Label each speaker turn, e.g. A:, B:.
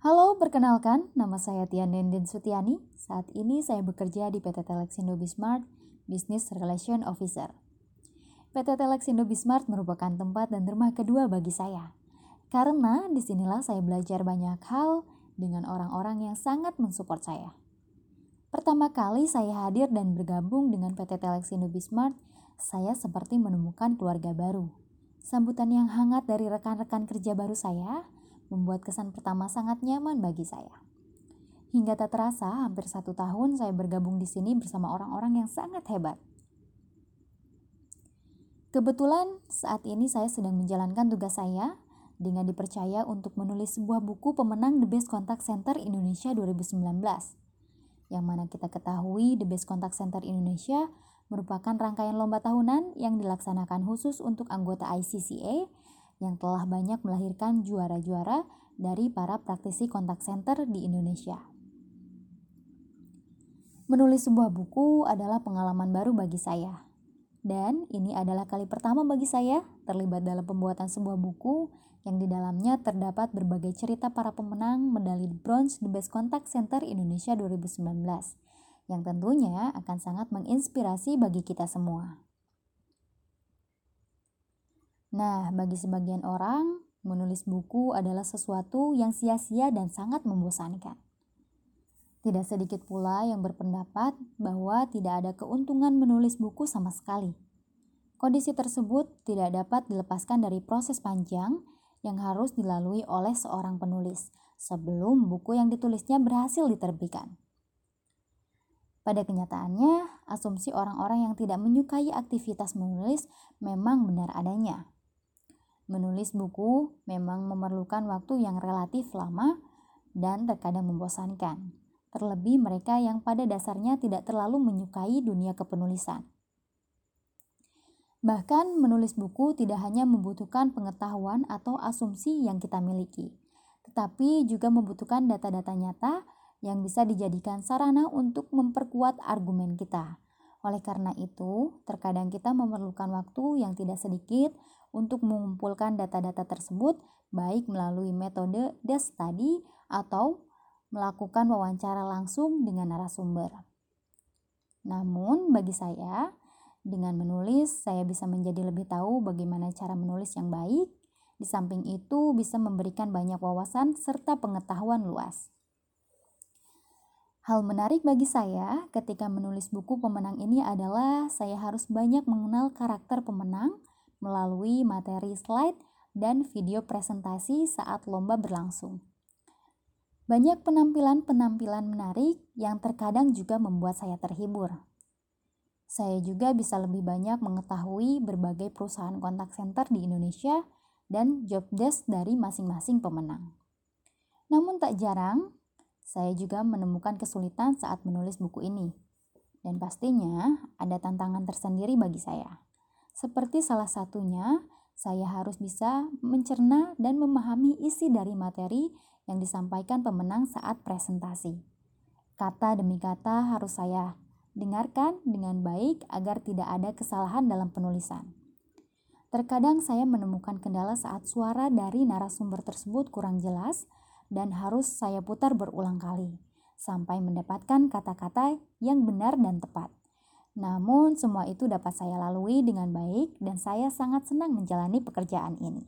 A: Halo, perkenalkan, nama saya Tian Dendin Sutiani. Saat ini saya bekerja di PT Telexindo Bismart, Business Relation Officer. PT Telexindo Bismart merupakan tempat dan rumah kedua bagi saya. Karena di sinilah saya belajar banyak hal dengan orang-orang yang sangat mensupport saya. Pertama kali saya hadir dan bergabung dengan PT Telexindo Bismart, saya seperti menemukan keluarga baru. Sambutan yang hangat dari rekan-rekan kerja baru saya membuat kesan pertama sangat nyaman bagi saya. Hingga tak terasa, hampir satu tahun saya bergabung di sini bersama orang-orang yang sangat hebat. Kebetulan saat ini saya sedang menjalankan tugas saya dengan dipercaya untuk menulis sebuah buku pemenang The Best Contact Center Indonesia 2019. Yang mana kita ketahui The Best Contact Center Indonesia merupakan rangkaian lomba tahunan yang dilaksanakan khusus untuk anggota ICCA yang telah banyak melahirkan juara-juara dari para praktisi kontak center di Indonesia. Menulis sebuah buku adalah pengalaman baru bagi saya. Dan ini adalah kali pertama bagi saya terlibat dalam pembuatan sebuah buku yang di dalamnya terdapat berbagai cerita para pemenang medali bronze The Best Contact Center Indonesia 2019 yang tentunya akan sangat menginspirasi bagi kita semua. Nah, bagi sebagian orang, menulis buku adalah sesuatu yang sia-sia dan sangat membosankan. Tidak sedikit pula yang berpendapat bahwa tidak ada keuntungan menulis buku sama sekali. Kondisi tersebut tidak dapat dilepaskan dari proses panjang yang harus dilalui oleh seorang penulis sebelum buku yang ditulisnya berhasil diterbitkan. Pada kenyataannya, asumsi orang-orang yang tidak menyukai aktivitas menulis memang benar adanya. Menulis buku memang memerlukan waktu yang relatif lama dan terkadang membosankan, terlebih mereka yang pada dasarnya tidak terlalu menyukai dunia kepenulisan. Bahkan, menulis buku tidak hanya membutuhkan pengetahuan atau asumsi yang kita miliki, tetapi juga membutuhkan data-data nyata yang bisa dijadikan sarana untuk memperkuat argumen kita. Oleh karena itu, terkadang kita memerlukan waktu yang tidak sedikit untuk mengumpulkan data-data tersebut baik melalui metode desk study atau melakukan wawancara langsung dengan narasumber. Namun bagi saya, dengan menulis saya bisa menjadi lebih tahu bagaimana cara menulis yang baik. Di samping itu bisa memberikan banyak wawasan serta pengetahuan luas. Hal menarik bagi saya ketika menulis buku pemenang ini adalah saya harus banyak mengenal karakter pemenang melalui materi slide dan video presentasi saat lomba berlangsung. Banyak penampilan-penampilan menarik yang terkadang juga membuat saya terhibur. Saya juga bisa lebih banyak mengetahui berbagai perusahaan kontak center di Indonesia dan job desk dari masing-masing pemenang. Namun tak jarang, saya juga menemukan kesulitan saat menulis buku ini. Dan pastinya ada tantangan tersendiri bagi saya. Seperti salah satunya, saya harus bisa mencerna dan memahami isi dari materi yang disampaikan pemenang saat presentasi. Kata demi kata harus saya dengarkan dengan baik agar tidak ada kesalahan dalam penulisan. Terkadang saya menemukan kendala saat suara dari narasumber tersebut kurang jelas dan harus saya putar berulang kali sampai mendapatkan kata-kata yang benar dan tepat. Namun, semua itu dapat saya lalui dengan baik, dan saya sangat senang menjalani pekerjaan ini.